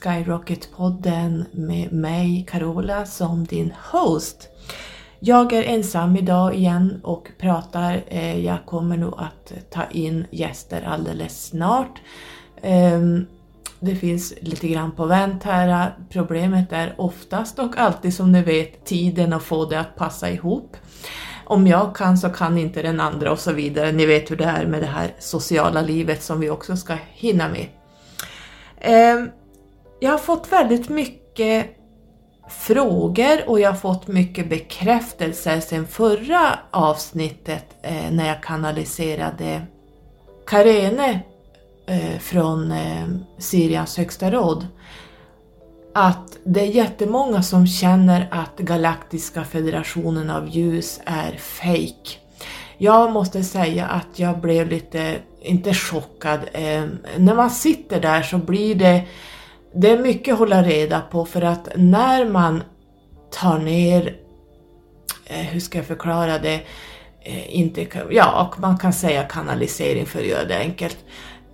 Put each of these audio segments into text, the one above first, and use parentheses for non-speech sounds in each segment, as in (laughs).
Skyrocket-podden med mig Carola som din host. Jag är ensam idag igen och pratar. Eh, jag kommer nog att ta in gäster alldeles snart. Ehm, det finns lite grann på vänt här. Problemet är oftast och alltid som ni vet tiden att få det att passa ihop om jag kan så kan inte den andra och så vidare. Ni vet hur det är med det här sociala livet som vi också ska hinna med. Ehm, jag har fått väldigt mycket frågor och jag har fått mycket bekräftelse sen förra avsnittet eh, när jag kanaliserade Karene eh, från eh, Syrians högsta råd att det är jättemånga som känner att Galaktiska federationen av ljus är fake. Jag måste säga att jag blev lite, inte chockad, eh, när man sitter där så blir det, det är mycket att hålla reda på för att när man tar ner, eh, hur ska jag förklara det, eh, inte, ja man kan säga kanalisering för att göra det enkelt.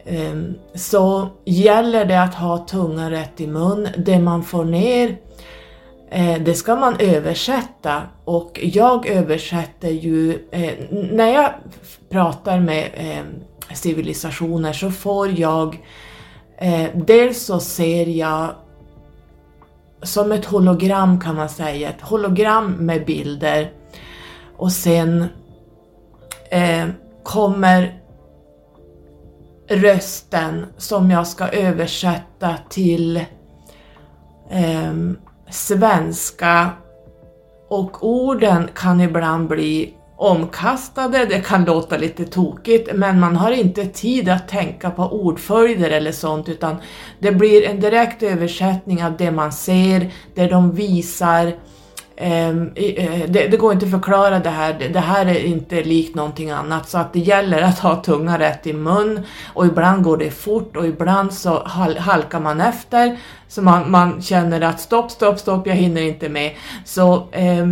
Ehm, så gäller det att ha tungan rätt i mun. Det man får ner, eh, det ska man översätta och jag översätter ju, när jag pratar med ehm, civilisationer så får jag, eh, dels så ser jag som ett hologram kan man säga, ett hologram med bilder. Och sen eh, kommer rösten som jag ska översätta till eh, svenska. Och orden kan ibland bli omkastade, det kan låta lite tokigt men man har inte tid att tänka på ordföljder eller sånt utan det blir en direkt översättning av det man ser, det de visar, eh, Ehm, eh, det, det, går inte att förklara det här, det här är inte likt någonting annat. Så att det gäller att ha tungan rätt i mun. Och ibland går det fort och ibland så halkar man efter. Så man, man känner att stopp, stopp, stopp, jag hinner inte med. Så eh,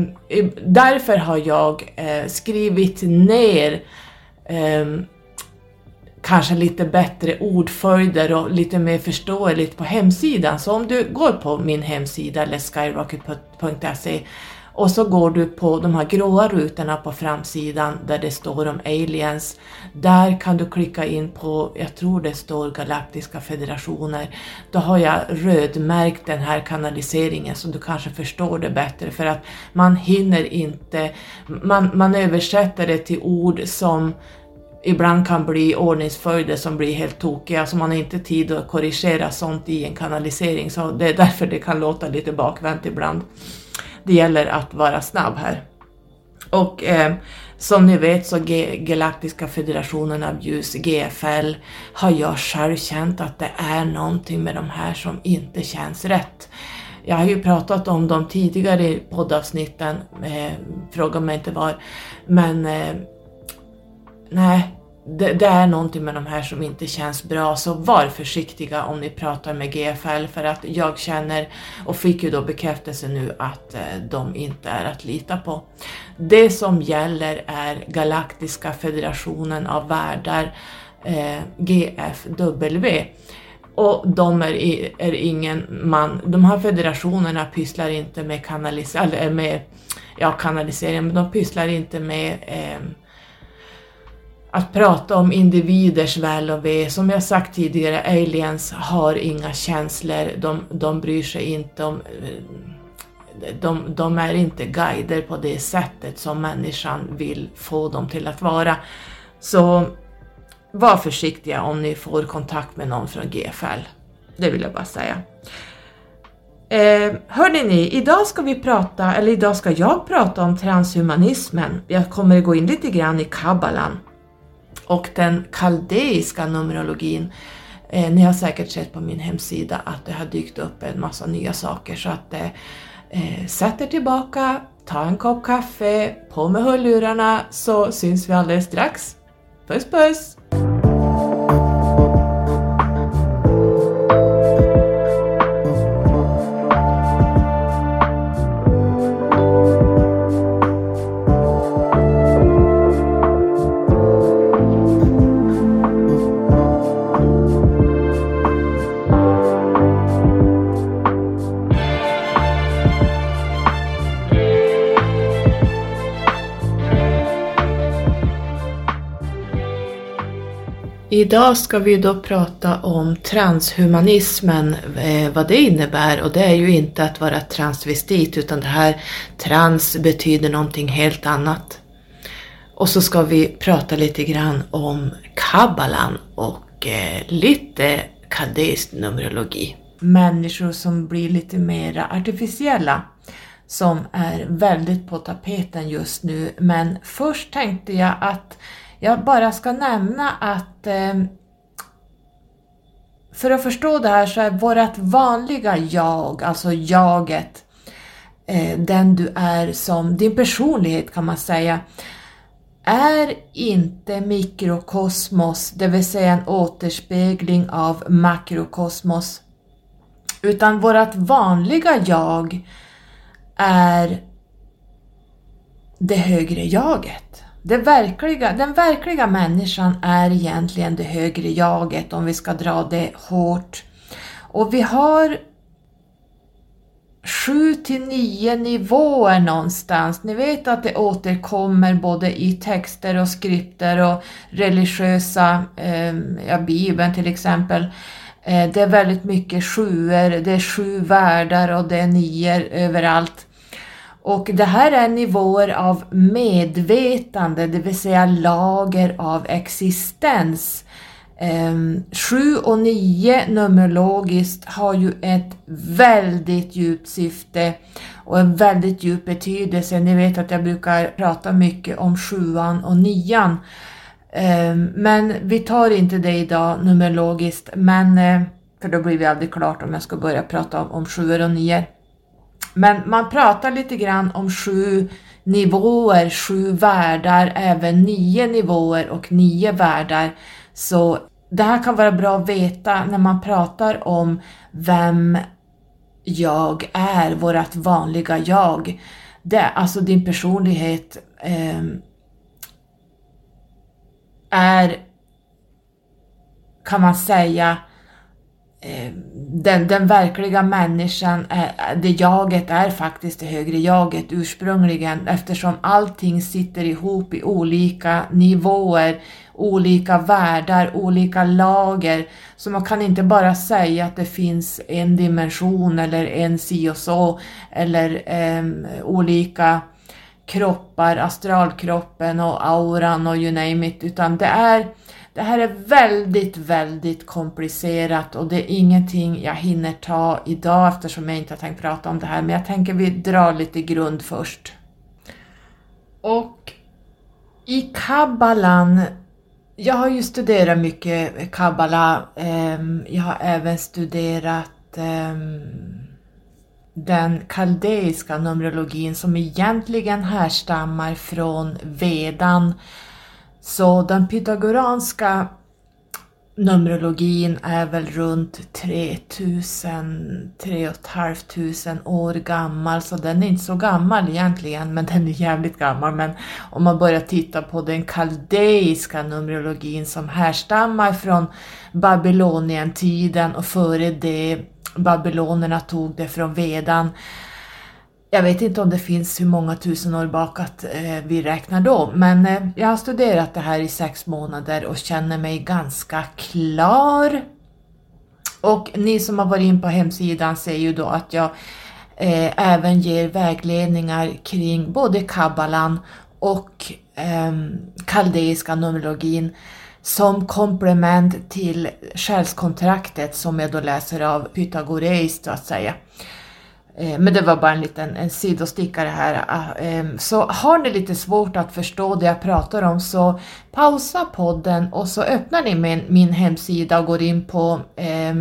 därför har jag eh, skrivit ner eh, kanske lite bättre ordföljder och lite mer förståeligt på hemsidan. Så om du går på min hemsida eller skyrocket.se och så går du på de här gråa rutorna på framsidan där det står om aliens. Där kan du klicka in på, jag tror det står Galaktiska federationer. Då har jag rödmärkt den här kanaliseringen så du kanske förstår det bättre för att man hinner inte, man, man översätter det till ord som ibland kan bli ordningsföljder som blir helt tokiga, så man har inte tid att korrigera sånt i en kanalisering, så det är därför det kan låta lite bakvänt ibland. Det gäller att vara snabb här. Och eh, som ni vet så G Galaktiska federationen av ljus, GFL, har jag själv känt att det är någonting med de här som inte känns rätt. Jag har ju pratat om dem tidigare i poddavsnitten, eh, fråga mig inte var, men eh, nej, det, det, är någonting med de här som inte känns bra, så var försiktiga om ni pratar med GFL för att jag känner och fick ju då bekräftelse nu att eh, de inte är att lita på. Det som gäller är Galaktiska federationen av världar, eh, GFW. Och de är, är ingen man, de här federationerna pysslar inte med, kanalis eller med ja, kanalisering, men de pysslar inte med eh, att prata om individers väl och ve. Som jag sagt tidigare, aliens har inga känslor, de, de bryr sig inte om eh, de, de är inte guider på det sättet som människan vill få dem till att vara. Så var försiktiga om ni får kontakt med någon från GFL. Det vill jag bara säga. Eh, hörde ni, idag ska vi prata, eller idag ska jag prata om transhumanismen. Jag kommer gå in lite grann i kabbalan och den kaldeiska numerologin. Eh, ni har säkert sett på min hemsida att det har dykt upp en massa nya saker så att eh, eh sätt er tillbaka, ta en kopp kaffe, på med hörlurarna så syns vi alldeles strax. Puss puss! Idag ska vi då prata om transhumanismen, eh, vad det innebär och det är ju inte att vara transvestit utan det här trans betyder någonting helt annat. Och så ska vi prata lite grann om kabbalan och eh, lite kaldeisk numerologi. Människor som blir lite mer artificiella som är väldigt på tapeten just nu men först tänkte jag att jag bara ska nämna att eh, för att förstå det här så är vårt vanliga jag, alltså jaget, eh, den du är som din personlighet kan man säga, är inte mikrokosmos, det vill säga en återspegling av makrokosmos, utan vårt vanliga jag är det högre jaget. Det verkliga, den verkliga människan är egentligen det högre jaget om vi ska dra det hårt. Och vi har sju till nio nivåer någonstans. Ni vet att det återkommer både i texter och skripter och religiösa, eh, ja bibeln till exempel. Eh, det är väldigt mycket sjuor, det är sju världar och det är nior överallt. Och det här är nivåer av medvetande, det vill säga lager av existens. Um, sju och nio numerologiskt har ju ett väldigt djupt syfte och en väldigt djup betydelse. Ni vet att jag brukar prata mycket om sjuan och nian. Um, men vi tar inte det idag numerologiskt, men, eh, för då blir vi aldrig klart om jag ska börja prata om, om sjuor och nior. Men man pratar lite grann om sju nivåer, sju världar, även nio nivåer och nio världar. Så det här kan vara bra att veta när man pratar om vem jag är, vårt vanliga jag. Det, alltså din personlighet eh, är, kan man säga, Eh, den, den verkliga människan, eh, det jaget är faktiskt det högre jaget ursprungligen eftersom allting sitter ihop i olika nivåer, olika världar, olika lager. Så man kan inte bara säga att det finns en dimension eller en si och så eller um, olika kroppar, astralkroppen och auran och you name it, utan det är det här är väldigt, väldigt komplicerat och det är ingenting jag hinner ta idag eftersom jag inte har tänkt prata om det här, men jag tänker vi drar lite grund först. Och i kabbalan, jag har ju studerat mycket kabbala, ehm, jag har även studerat ehm, den kaldeiska numerologin som egentligen härstammar från vedan så den pythagoranska Numerologin är väl runt 3000, 3500 år gammal, så den är inte så gammal egentligen, men den är jävligt gammal. Men om man börjar titta på den kaldeiska numerologin som härstammar från Babylonientiden och före det babylonerna tog det från vedan, jag vet inte om det finns hur många tusen år bakåt eh, vi räknar då, men eh, jag har studerat det här i sex månader och känner mig ganska klar. Och ni som har varit in på hemsidan ser ju då att jag eh, även ger vägledningar kring både kabbalan och eh, kaldeiska numerologin som komplement till själskontraktet som jag då läser av pythagoreiskt så att säga. Eh, men det var bara en liten en sidostickare här. Ah, ehm, så har ni lite svårt att förstå det jag pratar om så pausa podden och så öppnar ni min, min hemsida och går in på eh,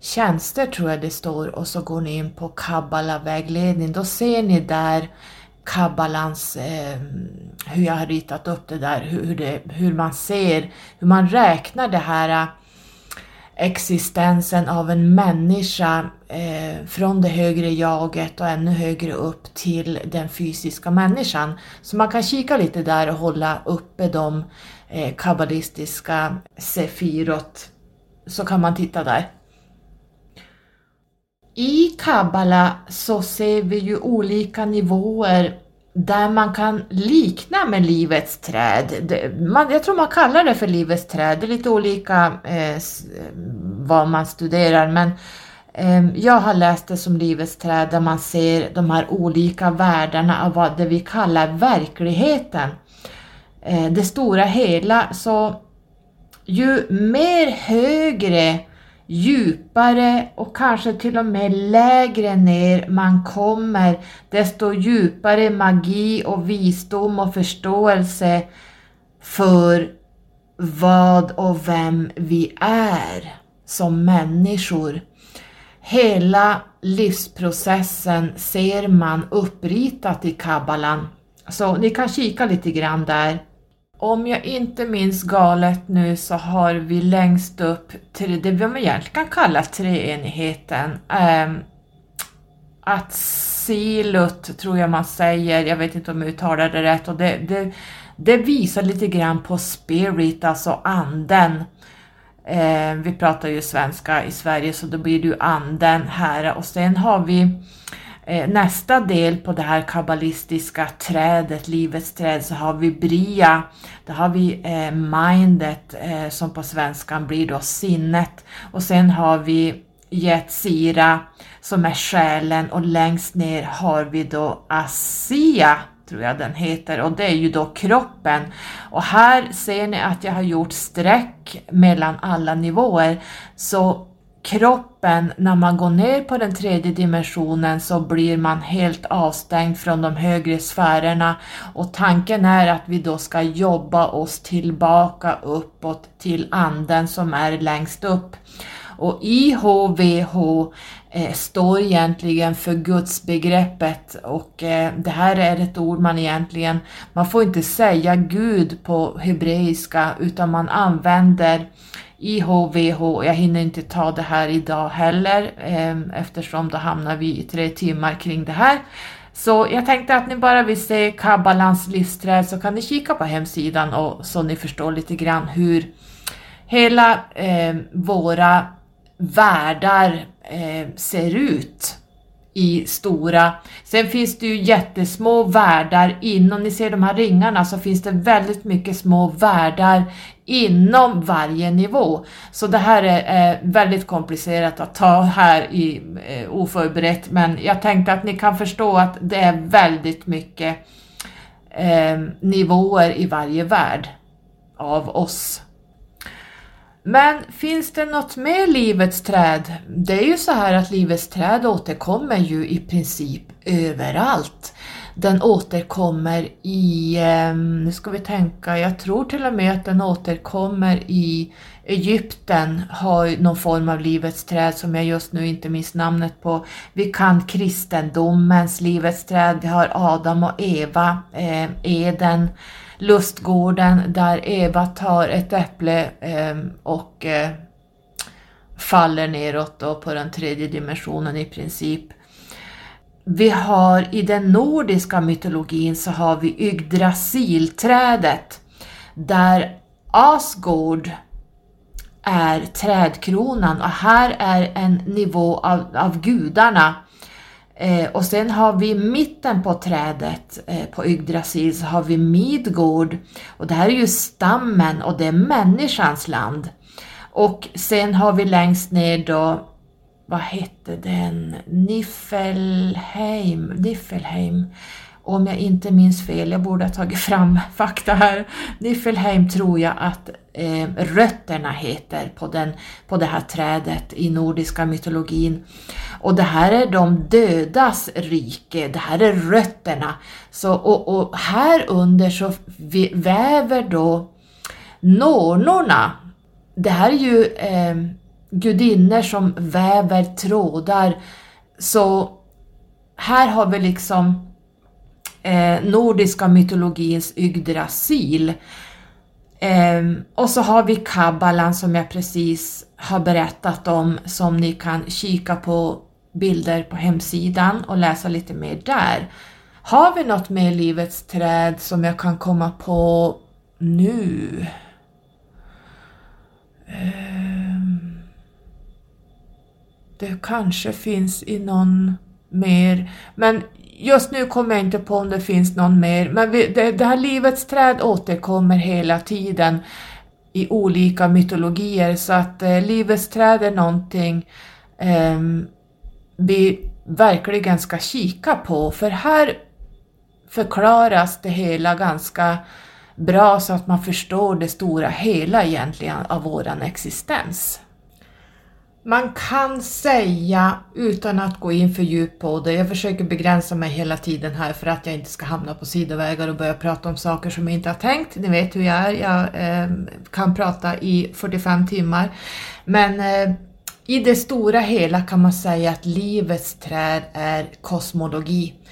tjänster tror jag det står och så går ni in på kabbala vägledning. Då ser ni där kabbalans, eh, hur jag har ritat upp det där, hur, det, hur man ser, hur man räknar det här existensen av en människa eh, från det högre jaget och ännu högre upp till den fysiska människan. Så man kan kika lite där och hålla uppe de eh, kabbalistiska sefirot, så kan man titta där. I kabbala så ser vi ju olika nivåer där man kan likna med livets träd. Det, man, jag tror man kallar det för livets träd, det är lite olika eh, eh vad man studerar men eh, jag har läst det som livets träd där man ser de här olika världarna av vad det vi kallar verkligheten. Eh, det stora hela, så ju mer högre djupare och kanske till och med lägre ner man kommer, desto djupare magi och visdom och förståelse för vad och vem vi är som människor. Hela livsprocessen ser man uppritat i kabbalan. Så ni kan kika lite grann där. Om jag inte minns galet nu så har vi längst upp till det vi egentligen kan kalla treenigheten. Ehm, att silut tror jag man säger, jag vet inte om jag uttalar det rätt, och det, det, det visar lite grann på spirit, alltså anden. Eh, vi pratar ju svenska i Sverige så då blir det ju anden här och sen har vi Eh, nästa del på det här kabbalistiska trädet, livets träd, så har vi bria. Då har vi eh, mindet eh, som på svenskan blir då sinnet. Och sen har vi Jetsira som är själen och längst ner har vi då Asia tror jag den heter och det är ju då kroppen. Och här ser ni att jag har gjort streck mellan alla nivåer. Så kroppen, när man går ner på den tredje dimensionen så blir man helt avstängd från de högre sfärerna och tanken är att vi då ska jobba oss tillbaka uppåt till anden som är längst upp. Och IHVH eh, står egentligen för gudsbegreppet och eh, det här är ett ord man egentligen, man får inte säga Gud på hebreiska utan man använder IHVH, jag hinner inte ta det här idag heller eh, eftersom då hamnar vi i tre timmar kring det här. Så jag tänkte att ni bara vill se Kabbalans livsträd så kan ni kika på hemsidan och så ni förstår lite grann hur hela eh, våra världar eh, ser ut i stora. Sen finns det ju jättesmå världar inom, ni ser de här ringarna, så finns det väldigt mycket små världar inom varje nivå. Så det här är eh, väldigt komplicerat att ta här i eh, oförberett, men jag tänkte att ni kan förstå att det är väldigt mycket eh, nivåer i varje värld av oss. Men finns det något med livets träd? Det är ju så här att livets träd återkommer ju i princip överallt. Den återkommer i, ehm, nu ska vi tänka, jag tror till och med att den återkommer i Egypten, har någon form av livets träd som jag just nu inte minns namnet på. Vi kan kristendomens livets träd, vi har Adam och Eva, eh, Eden, lustgården där Eva tar ett äpple eh, och eh, faller neråt då på den tredje dimensionen i princip. Vi har i den nordiska mytologin så har vi Yggdrasilträdet där Asgård är trädkronan och här är en nivå av, av gudarna Eh, och sen har vi mitten på trädet eh, på Yggdrasil så har vi Midgård och det här är ju stammen och det är människans land. Och sen har vi längst ner då, vad hette den, Niffelheim, Niffelheim om jag inte minns fel, jag borde ha tagit fram (laughs) fakta här. Niffelheim tror jag att eh, rötterna heter på, den, på det här trädet i nordiska mytologin. Och det här är de dödas rike, det här är rötterna. Så, och, och här under så väver då nornorna, det här är ju eh, gudinnor som väver trådar. Så här har vi liksom eh, nordiska mytologins Yggdrasil. Um, och så har vi kabbalan som jag precis har berättat om som ni kan kika på bilder på hemsidan och läsa lite mer där. Har vi något mer livets träd som jag kan komma på nu? Um, det kanske finns i någon mer, men just nu kommer jag inte på om det finns någon mer, men vi, det, det här livets träd återkommer hela tiden i olika mytologier så att eh, livets träd är någonting eh, vi verkligen ska kika på för här förklaras det hela ganska bra så att man förstår det stora hela egentligen av våran existens. Man kan säga, utan att gå in för djupt på det, jag försöker begränsa mig hela tiden här för att jag inte ska hamna på sidovägar och börja prata om saker som jag inte har tänkt. Ni vet hur jag är, jag eh, kan prata i 45 timmar. Men eh, i det stora hela kan man säga att livets träd är kosmologi eh,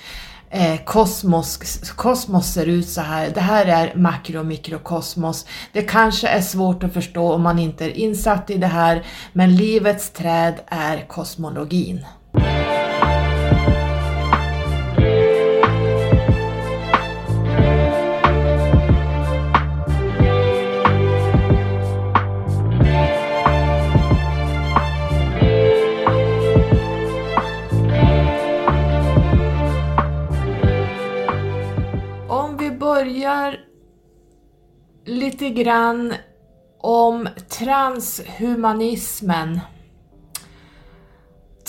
Eh, kosmos, kosmos ser ut så här. Det här är makro och mikrokosmos. Det kanske är svårt att förstå om man inte är insatt i det här, men livets träd är kosmologin. Börjar lite grann om transhumanismen.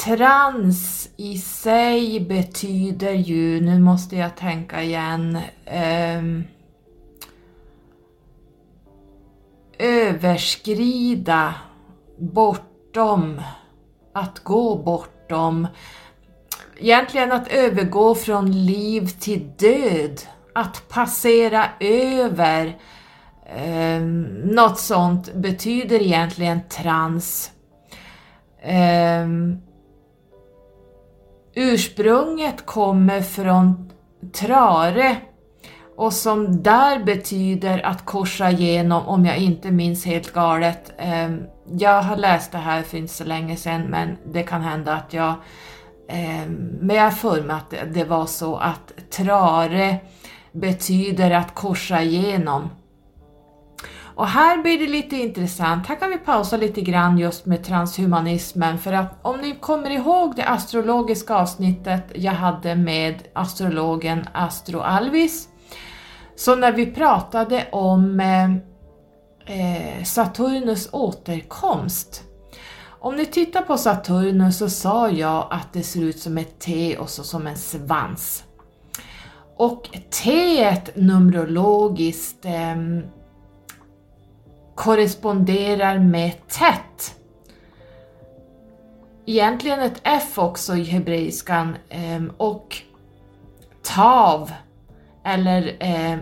Trans i sig betyder ju, nu måste jag tänka igen, eh, överskrida, bortom, att gå bortom. Egentligen att övergå från liv till död att passera över eh, något sånt betyder egentligen trans. Eh, ursprunget kommer från trare och som där betyder att korsa igenom, om jag inte minns helt galet. Eh, jag har läst det här för inte så länge sedan men det kan hända att jag eh, men jag har för mig att det var så att trare betyder att korsa igenom. Och här blir det lite intressant, här kan vi pausa lite grann just med transhumanismen för att om ni kommer ihåg det astrologiska avsnittet jag hade med astrologen Astro Alvis, så när vi pratade om eh, eh Saturnus återkomst om ni tittar på Saturnus så sa jag att det ser ut som ett T och så som en svans. Och T numerologiskt eh, korresponderar med tätt. Egentligen ett F också i hebreiskan eh, och tav eller eh,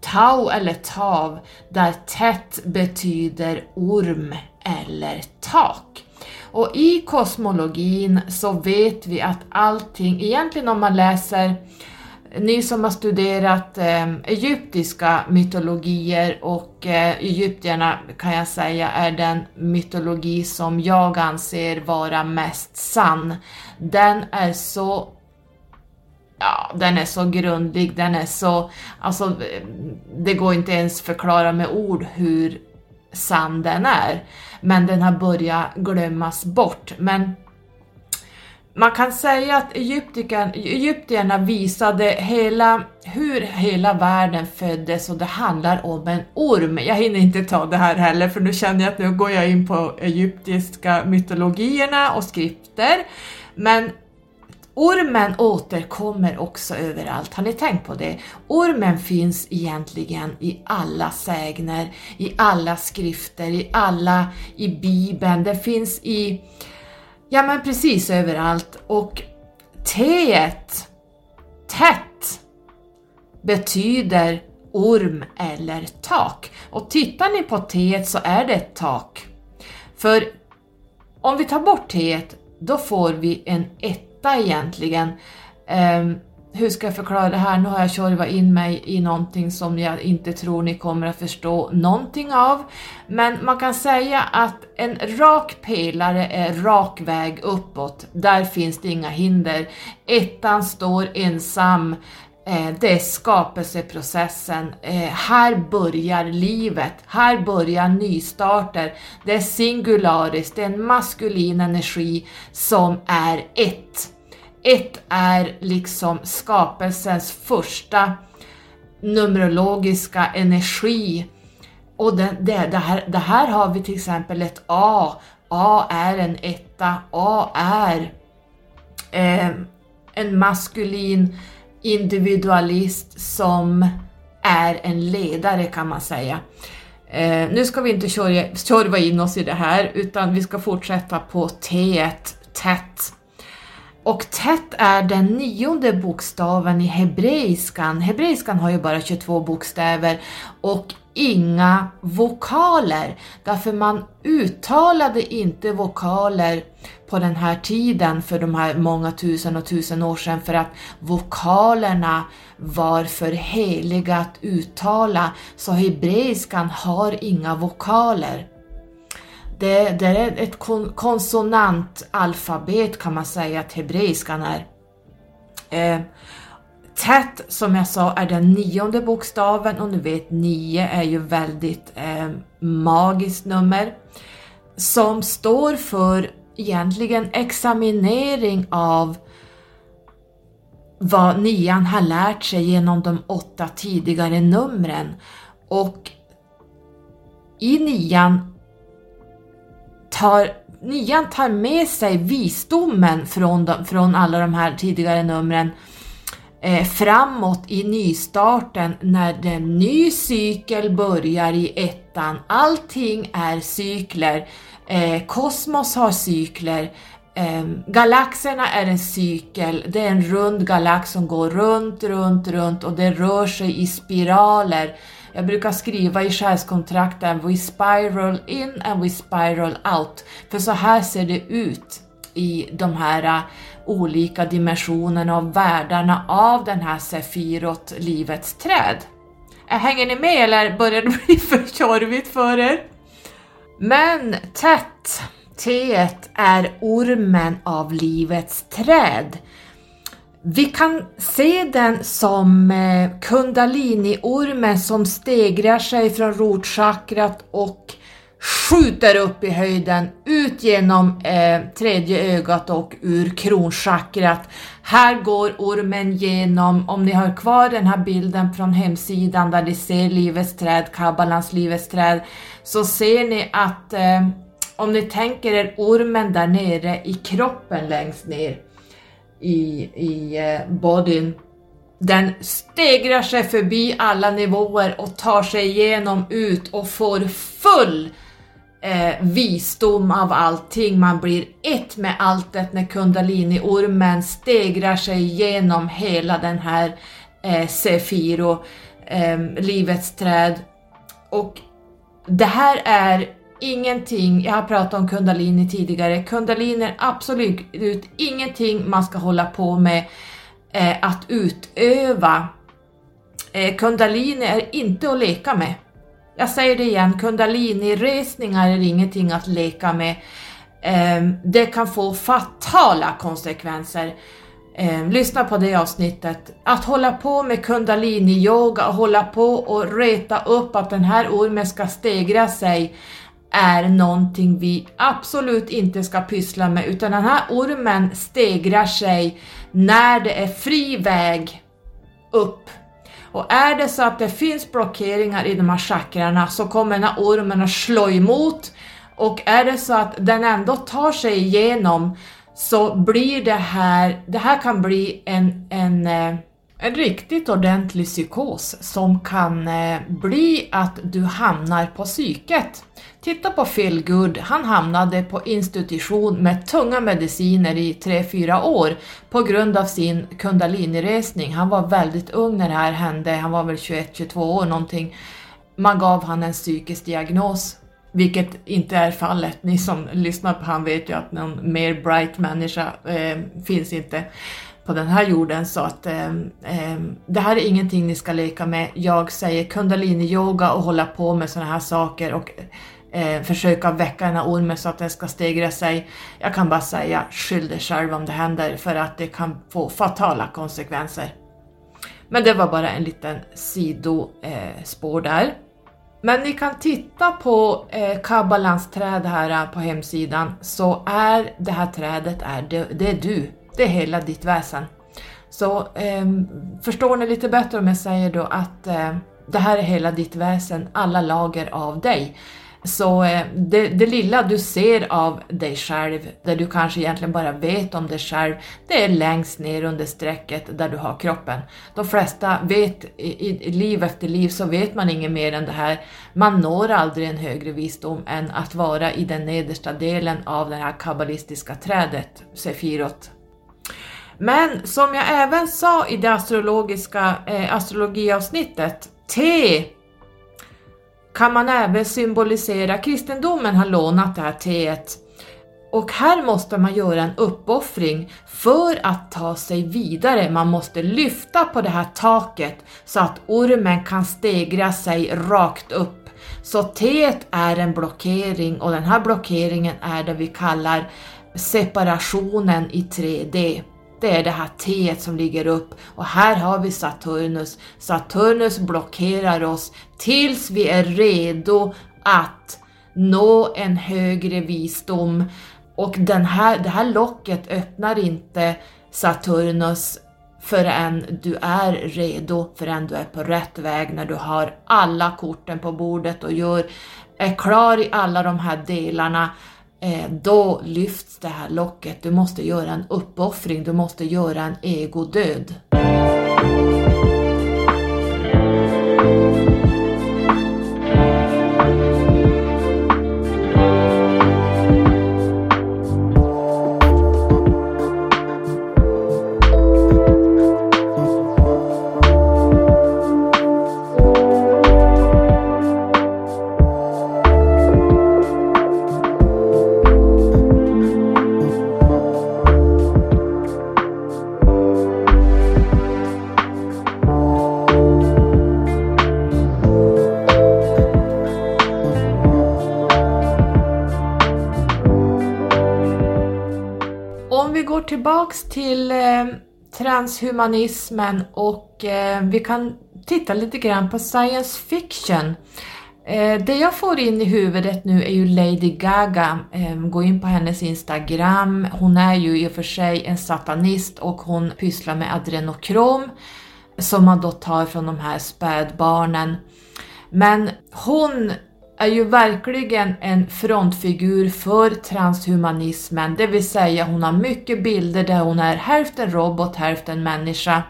tau eller tav där tätt betyder orm eller tak. Och i kosmologin så vet vi att allting, egentligen om man läser ni som har studerat eh, egyptiska mytologier och eh, egyptierna kan jag säga är den mytologi som jag anser vara mest sann. Den är så Ja, den är så grundlig, den är så... Alltså, det går inte ens förklara med ord hur sann den är. Men den har börjat glömmas bort. Men man kan säga att egyptierna visade hela, hur hela världen föddes och det handlar om en orm. Jag hinner inte ta det här heller för nu känner jag att nu går jag in på egyptiska mytologierna och skrifter. Men ormen återkommer också överallt, har ni tänkt på det? Ormen finns egentligen i alla sägner, i alla skrifter, i alla, i bibeln, den finns i Ja men precis överallt och T tätt betyder orm eller tak. Och tittar ni på T så är det ett tak. För om vi tar bort T då får vi en etta egentligen. Um, hur ska jag förklara det här? Nu har jag tjorvat in mig i någonting som jag inte tror ni kommer att förstå någonting av. Men man kan säga att en rak pelare är rak väg uppåt. Där finns det inga hinder. Ettan står ensam. Eh, det är skapelseprocessen. Eh, här börjar livet. Här börjar nystarter. Det är singulariskt, det är en maskulin energi som är ett ett är liksom skapelsens första numerologiska energi. Och det, det, det, här, det här har vi till exempel ett A. A är en etta. A är eh, en maskulin individualist som är en ledare kan man säga. Eh, nu ska vi inte tjorva in oss i det här utan vi ska fortsätta på T, tätt. Och tätt är den nionde bokstaven i hebreiskan. Hebreiskan har ju bara 22 bokstäver och inga vokaler, därför man uttalade inte vokaler på den här tiden för de här många tusen och tusen år sedan för att vokalerna var för heliga att uttala, så hebreiskan har inga vokaler. Det, det är ett konsonantalfabet kan man säga att hebreiskan är. Eh, Tätt som jag sa är den nionde bokstaven och ni vet nio är ju väldigt eh, magiskt nummer som står för egentligen examinering av vad nian har lärt sig genom de åtta tidigare numren och i nian tar nian tar med sig visdomen från, de, från alla de här tidigare numren eh, framåt i nystarten när den ny cykel börjar i ettan. Allting är cykler. Eh, kosmos har cykler. Eh, galaxerna är en cykel. Det är en rund galax som går runt, runt, runt och det rör sig i spiraler. Jag brukar skriva i själskontrakten We spiral in and we spiral out. För så här ser det ut i de här äh, olika dimensionerna och världarna av den här Sefirot, livets träd. Äh, hänger ni med eller börjar det (laughs) bli för tjorvigt för er? Men tätt, T är ormen av livets träd. Vi kan se den som eh, Kundaliniormen som stegrar sig från rotchakrat och skjuter upp i höjden, ut genom eh, tredje ögat och ur kronchakrat. Här går ormen genom, om ni har kvar den här bilden från hemsidan där ni ser livets träd, kabbalans livets träd, så ser ni att eh, om ni tänker er ormen där nere i kroppen längst ner i, i eh, bodyn, den stegrar sig förbi alla nivåer och tar sig igenom ut och får full eh, visdom av allting, man blir ett med alltet när kundaliniormen stegrar sig igenom hela den här eh, Sefiro, eh, livets träd. Och det här är ingenting, jag har pratat om kundalini tidigare, kundalini är absolut ingenting man ska hålla på med eh, att utöva. Eh, kundalini är inte att leka med. Jag säger det igen, kundalini-resningar är ingenting att leka med. Eh, det kan få fatala konsekvenser. Eh, lyssna på det avsnittet. Att hålla på med kundalini-yoga och hålla på och reta upp att den här ormen ska stegra sig är någonting vi absolut inte ska pyssla med utan den här ormen stegrar sig när det är fri väg upp och är det så att det finns blockeringar i de här chakrarna så kommer den här ormen att slå emot och är det så att den ändå tar sig igenom så blir det här, det här kan bli en, en, eh, en riktigt ordentlig psykos som kan eh, bli att du hamnar på psyket. Titta på Phil Good, han hamnade på institution med tunga mediciner i 3-4 år på grund av sin kundaliniresning. Han var väldigt ung när det här hände, han var väl 21-22 år någonting. Man gav han en psykisk diagnos, vilket inte är fallet. Ni som lyssnar på han vet ju att någon mer bright människa eh, finns inte på den här jorden så att eh, eh, det här är ingenting ni ska leka med. Jag säger kundalini-yoga och hålla på med sådana här saker och eh, försöka väcka den här ormen så att den ska stegra sig. Jag kan bara säga skyll dig själv om det händer för att det kan få fatala konsekvenser. Men det var bara en liten sidospår där. Men ni kan titta på eh, Kabbalans träd här eh, på hemsidan så är det här trädet är det, det är du. Det är hela ditt väsen. Så eh, förstår ni lite bättre om jag säger då att eh, det här är hela ditt väsen, alla lager av dig. Så eh, det, det, lilla du ser av dig själv, där du kanske egentligen bara vet om dig själv, det är längst ner under strecket där du har kroppen. De flesta vet, i, i liv efter liv så vet man inget mer än det här. Man når aldrig en högre visdom än att vara i den nedersta delen av det här kabbalistiska trädet, Sefirot. Men som jag även sa i det astrologiska eh, astrologiavsnittet, T kan man även symbolisera, kristendomen har lånat det här teet och här måste man göra en uppoffring för att ta sig vidare. Man måste lyfta på det här taket så att ormen kan stegra sig rakt upp. Så teet är en blockering och den här blockeringen är det vi kallar separationen i 3D. Det är det här T som ligger upp och här har vi Saturnus. Saturnus blockerar oss tills vi är redo att nå en högre visdom. Och den här, det här locket öppnar inte Saturnus förrän du är redo, förrän du är på rätt väg, när du har alla korten på bordet och gör, är klar i alla de här delarna Eh, då lyfts det här locket. Du måste göra en uppoffring, du måste göra en egodöd. Transhumanismen och eh, vi kan titta lite grann på science fiction. Eh, det jag får in i huvudet nu är ju Lady Gaga. Eh, gå in på hennes Instagram. Hon är ju i och för sig en satanist och hon pysslar med adrenokrom som man då tar från de här spädbarnen. Men hon är ju verkligen en frontfigur för transhumanismen, det vill säga hon har mycket bilder där hon är hälften robot, hälften människa.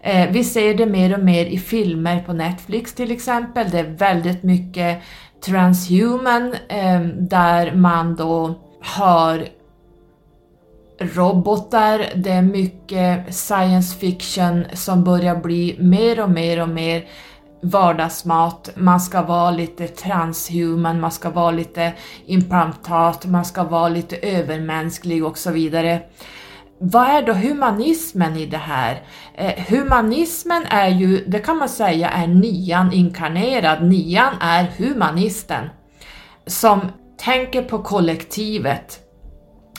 Eh, vi ser det mer och mer i filmer på Netflix till exempel, det är väldigt mycket transhuman eh, där man då har robotar, det är mycket science fiction som börjar bli mer och mer och mer vardagsmat, man ska vara lite transhuman, man ska vara lite implantat, man ska vara lite övermänsklig och så vidare. Vad är då humanismen i det här? Eh, humanismen är ju, det kan man säga är nian inkarnerad, nian är humanisten som tänker på kollektivet,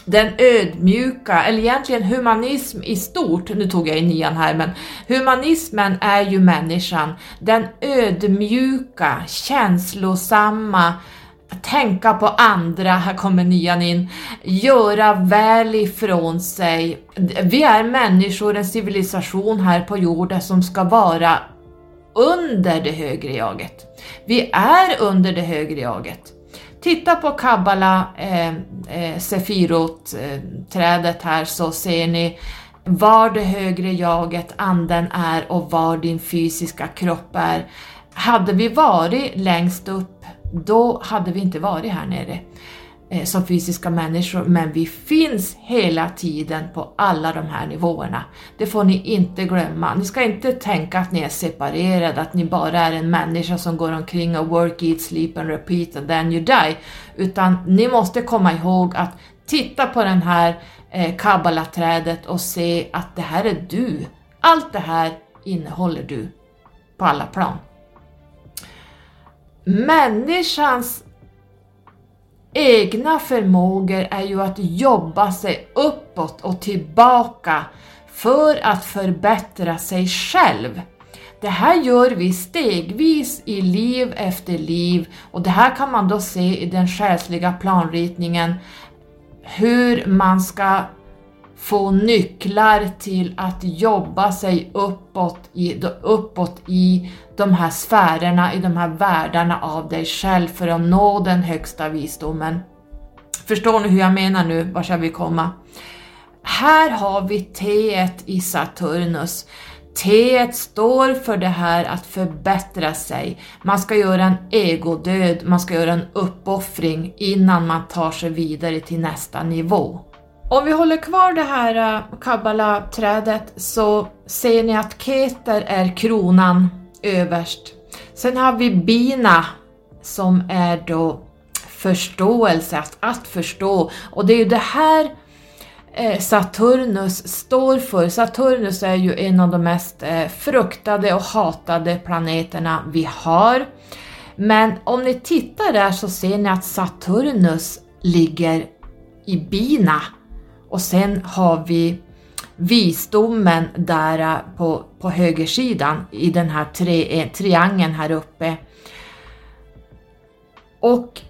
den ödmjuka, eller egentligen humanism i stort, nu tog jag in nian här, men humanismen är ju människan, den ödmjuka, känslosamma, tänka på andra, här kommer nian in, göra väl ifrån sig. Vi är människor, en civilisation här på jorden som ska vara under det högre jaget. Vi är under det högre jaget. Titta på Kabbala, eh, eh, Sefirot-trädet här så ser ni var det högre jaget, anden är och var din fysiska kropp är. Hade vi varit längst upp, då hade vi inte varit här nere. Eh, som fysiska människor, men vi finns hela tiden på alla de här nivåerna. Det får ni inte glömma. Ni ska inte tänka att ni är separerade, att ni bara är en människa som går omkring och work, eat, sleep and repeat and then you die. Utan ni måste komma ihåg att titta på den här eh, kabbalaträdet och se att det här är du. Allt det här innehåller du på alla plan. Människans egna förmågor är ju att jobba sig uppåt och tillbaka för att förbättra sig själv. Det här gör vi stegvis i liv efter liv och det här kan man då se i den själsliga planritningen hur man ska få nycklar till att jobba sig uppåt i, uppåt i de här sfärerna, i de här världarna av dig själv för att nå den högsta visdomen. Förstår ni hur jag menar nu? vart ska vi komma? Här har vi T i Saturnus. T står för det här att förbättra sig. Man ska göra en egodöd, man ska göra en uppoffring innan man tar sig vidare till nästa nivå. Om vi håller kvar det här eh, kabbalaträdet kabbala-trädet så ser ni att Keter är kronan överst. Sen har vi Bina som är då förståelse, att, att förstå. Och det är ju det här eh, Saturnus står för. Saturnus är ju en av de mest eh, fruktade och hatade planeterna vi har. Men om ni tittar där så ser ni att Saturnus ligger i bina och sen har vi visdomen där äh, på, på högersidan i den här tre, eh, triangeln här uppe. Och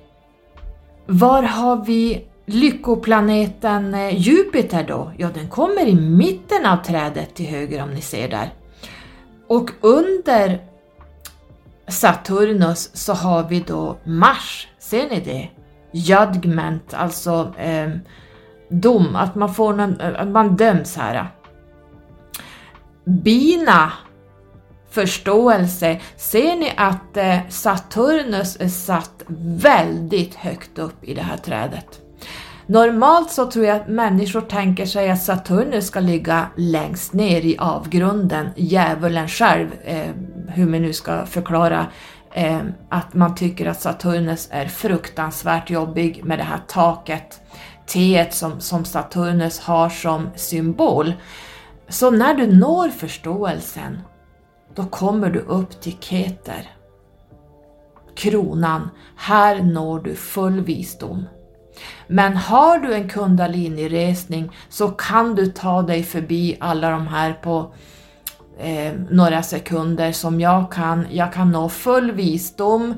var har vi lyckoplaneten äh, Jupiter då? Ja, den kommer i mitten av trädet till höger om ni ser där. Och under Saturnus så har vi då Mars, ser ni det? Judgment, alltså eh, dom, att man, får någon, att man döms här. Bina förståelse ser ni att eh, Saturnus är satt väldigt högt upp i det här trädet. Normalt så tror jag att människor tänker sig att Saturnus ska ligga längst ner i avgrunden, djävulen själv, eh, hur man nu ska förklara eh, att man tycker att Saturnus är fruktansvärt jobbig med det här taket, T som, som Saturnus har som symbol. Så när du når förståelsen då kommer du upp till Keter. Kronan, här når du full visdom. Men har du en kundalini-resning så kan du ta dig förbi alla de här på eh, några sekunder som jag kan. Jag kan nå full visdom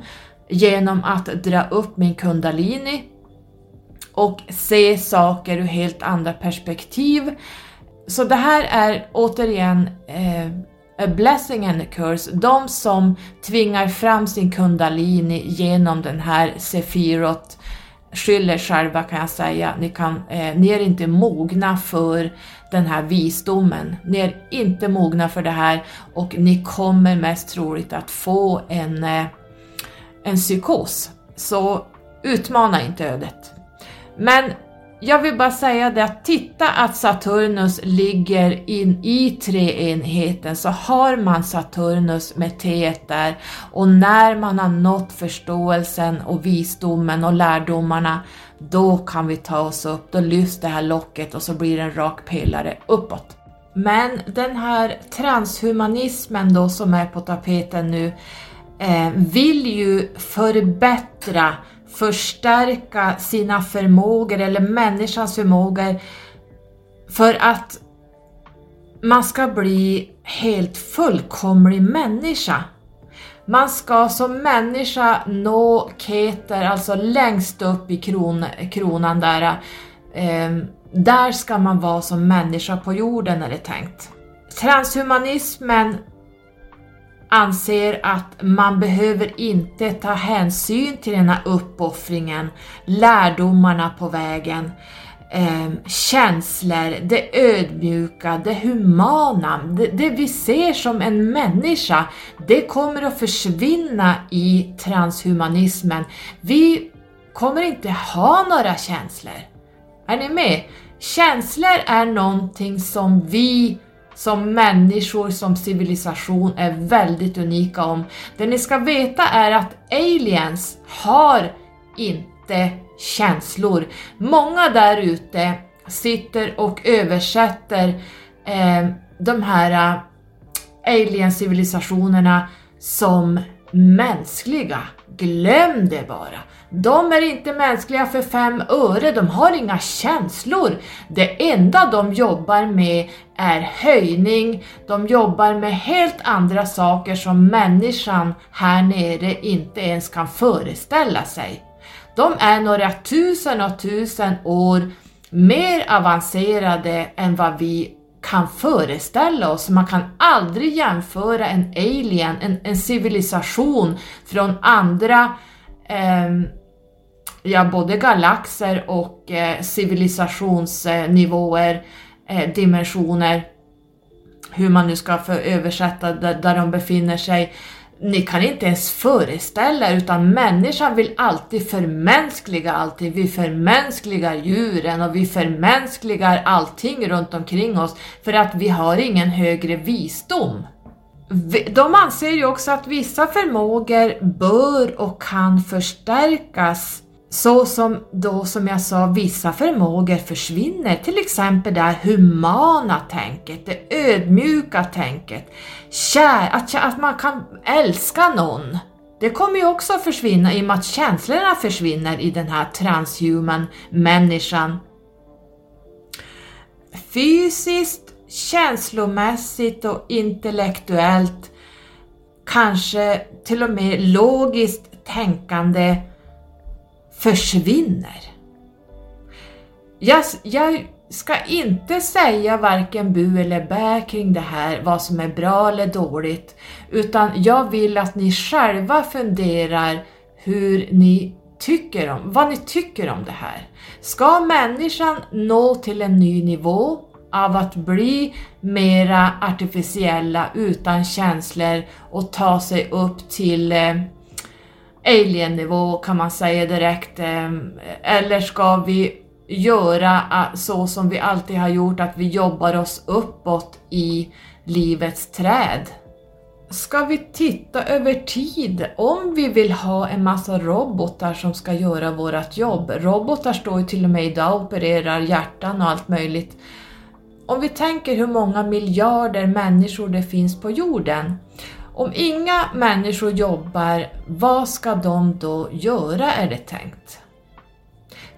genom att dra upp min kundalini och se saker ur helt andra perspektiv. Så det här är återigen eh, a blessing and a curse, de som tvingar fram sin kundalini genom den här Sefirot skyller själva kan jag säga, ni, kan, eh, ni är inte mogna för den här visdomen. Ni är inte mogna för det här och ni kommer mest troligt att få en, eh, en psykos. Så utmana inte ödet. Men jag vill bara säga det att titta att Saturnus ligger in i treenheten så har man Saturnus med T där och när man har nått förståelsen och visdomen och lärdomarna då kan vi ta oss upp, då lyfts det här locket och så blir det en rak pelare uppåt. Men den här transhumanismen då som är på tapeten nu eh, vill ju förbättra förstärka sina förmågor eller människans förmågor för att man ska bli helt fullkomlig människa. Man ska som människa nå Keter, alltså längst upp i kron, kronan där. Eh, där ska man vara som människa på jorden är det tänkt. Transhumanismen anser att man behöver inte ta hänsyn till den här uppoffringen, lärdomarna på vägen, eh, känslor, det ödmjuka, det humana, det, det, vi ser som en människa, det kommer att försvinna i transhumanismen. Vi kommer inte ha några känslor. Är ni med? Känslor är någonting som vi som människor, som civilisation är väldigt unika om. Det ni ska veta är att aliens har inte känslor. Många där ute sitter och översätter eh, de här eh, alien-civilisationerna som mänskliga. Glöm det bara! De är inte mänskliga för fem öre, de har inga känslor. Det enda de jobbar med är höjning, de jobbar med helt andra saker som människan här nere inte ens kan föreställa sig. De är några tusen och tusen år mer avancerade än vad vi kan föreställa oss. Man kan aldrig jämföra en alien, en, en civilisation från andra eh, ja, både galaxer och eh, civilisationsnivåer, eh, dimensioner, hur man nu ska få översätta där, där de befinner sig. Ni kan inte ens föreställa er, utan människan vill alltid förmänskliga allting. Vi förmänskligar djuren och vi förmänskligar allting runt omkring oss för att vi har ingen högre visdom. De anser ju också att vissa förmågor bör och kan förstärkas så som då som jag sa vissa förmågor försvinner, till exempel det humana tänket, det ödmjuka tänket, kär, att, att man kan älska någon. Det kommer ju också att försvinna i och med att känslorna försvinner i den här transhuman människan. Fysiskt, känslomässigt och intellektuellt, kanske till och med logiskt tänkande försvinner. Jag, jag ska inte säga varken bu eller bä kring det här, vad som är bra eller dåligt, utan jag vill att ni själva funderar hur ni tycker om, vad ni tycker om det här. Ska människan nå till en ny nivå av att bli mera artificiella utan känslor och ta sig upp till eh, alien-nivå kan man säga direkt. Ehm, eller ska vi göra eh, så som vi alltid har gjort, att vi jobbar oss uppåt i livets träd? Ska vi titta över tid om vi vill ha en massa robotar som ska göra vårt jobb? Robotar står ju till och med idag och opererar hjärtan och allt möjligt. Om vi tänker hur många miljarder människor det finns på jorden om inga människor jobbar, vad ska de då göra är det tänkt?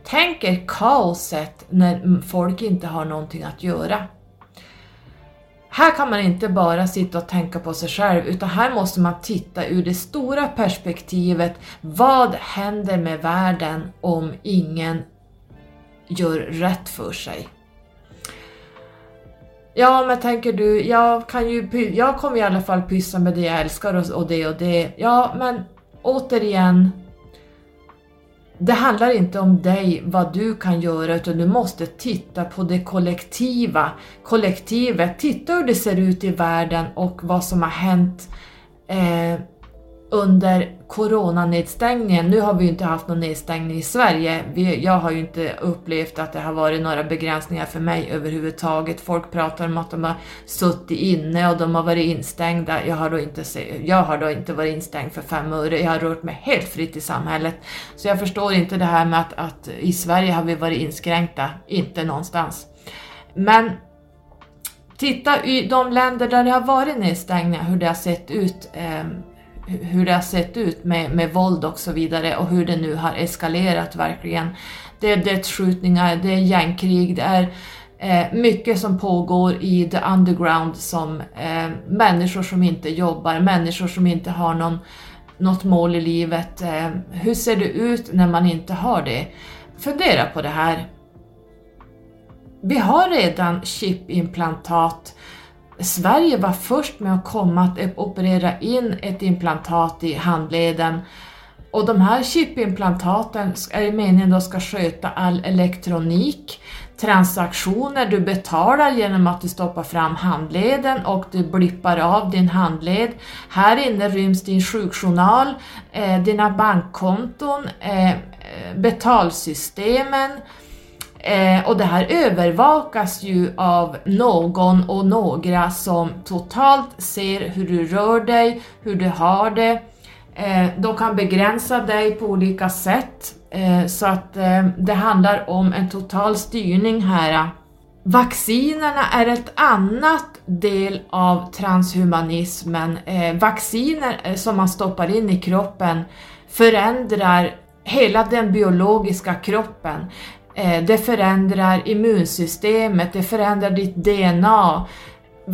Tänk er kaoset när folk inte har någonting att göra. Här kan man inte bara sitta och tänka på sig själv, utan här måste man titta ur det stora perspektivet. Vad händer med världen om ingen gör rätt för sig? Ja, men tänker du, jag kan ju, jag kommer i alla fall pyssa med det jag älskar och, och det och det. Ja, men återigen, det handlar inte om dig, vad du kan göra, utan du måste titta på det kollektiva. Kollektivet, titta hur det ser ut i världen och vad som har hänt eh, under coronanedstängningen. Nu har vi ju inte haft någon nedstängning i Sverige. Vi, jag har ju inte upplevt att det har varit några begränsningar för mig överhuvudtaget. Folk pratar om att de har suttit inne och de har varit instängda. Jag har då inte, jag har då inte varit instängd för fem öre. Jag har rört mig helt fritt i samhället. Så jag förstår inte det här med att, att i Sverige har vi varit inskränkta. Inte någonstans. Men titta i de länder där det har varit nedstängningar, hur det har sett ut. Eh, hur det har sett ut med, med våld och så vidare och hur det nu har eskalerat verkligen. Det är dödsskjutningar, det är gängkrig, det är eh, mycket som pågår i the underground som eh, människor som inte jobbar, människor som inte har någon, något mål i livet. Eh, hur ser det ut när man inte har det? Fundera på det här. Vi har redan chipimplantat Sverige var först med att komma att operera in ett implantat i handleden. Och de här chipimplantaten är det meningen att ska sköta all elektronik, transaktioner, du betalar genom att du stoppar fram handleden och du blippar av din handled. Här inne ryms din sjukjournal, eh, dina bankkonton, eh, eh betalsystemen, Eh, och det här övervakas ju av någon och några som totalt ser hur du rör dig, hur du har det. Eh, de kan begränsa dig på olika sätt. Eh, så att eh, det handlar om en total styrning här. Vaccinerna är ett annat del av transhumanismen. Eh, vacciner eh, som man stoppar in i kroppen förändrar hela den biologiska kroppen. Eh, det förändrar immunsystemet, det förändrar ditt DNA.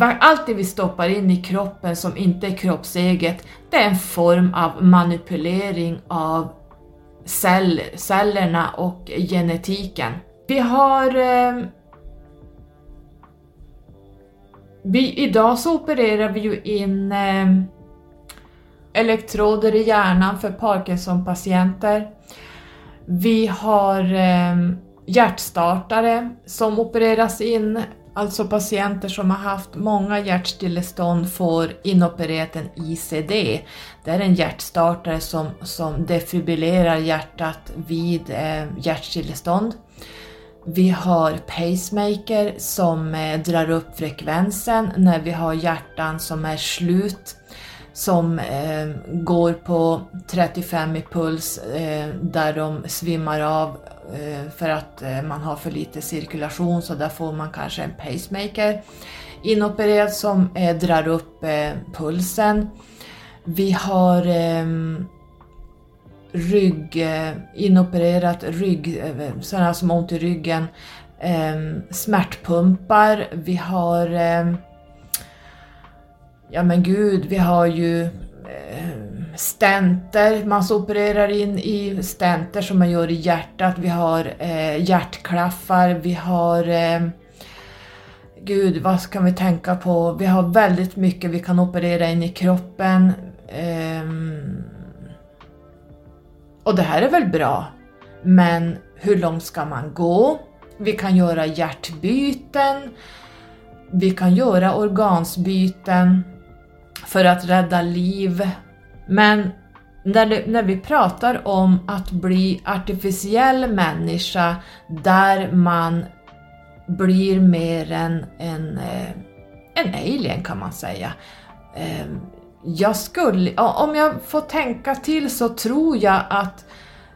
Allt det vi stoppar in i kroppen som inte är kroppseget, det är en form av manipulering av cell, cellerna och genetiken. Vi har... Eh, vi, idag så opererar vi ju in eh, elektroder i hjärnan för Parkinson-patienter. Vi har eh, hjärtstartare som opereras in, alltså patienter som har haft många hjärtstillestånd får inopererat en ICD. Det är en hjärtstartare som, som defibrillerar hjärtat vid eh, hjärtstillestånd. Vi har pacemaker som eh, drar upp frekvensen när vi har hjärtan som är slut som eh, går på 35 i puls eh, där de svimmar av eh, för att eh, man har för lite cirkulation så där får man kanske en pacemaker inopererad som eh, drar upp eh, pulsen. Vi har ehm, rygg, eh, inopererat rygg, eh, sådana som har ont i ryggen, ehm, smärtpumpar, vi har ehm, Ja men gud, vi har ju eh, stenter, man opererar in i stenter som man gör i hjärtat, vi har eh, hjärtklaffar, vi har eh, Gud, vad kan vi tänka på? Vi har väldigt mycket vi kan operera in i kroppen. Eh, och det här är väl bra, men hur långt ska man gå? Vi kan göra hjärtbyten, vi kan göra organsbyten för att rädda liv. Men när, det, när vi pratar om att bli artificiell människa där man blir mer än en, eh, en alien kan man säga. Ehm, jag skulle, om jag får tänka till så tror jag att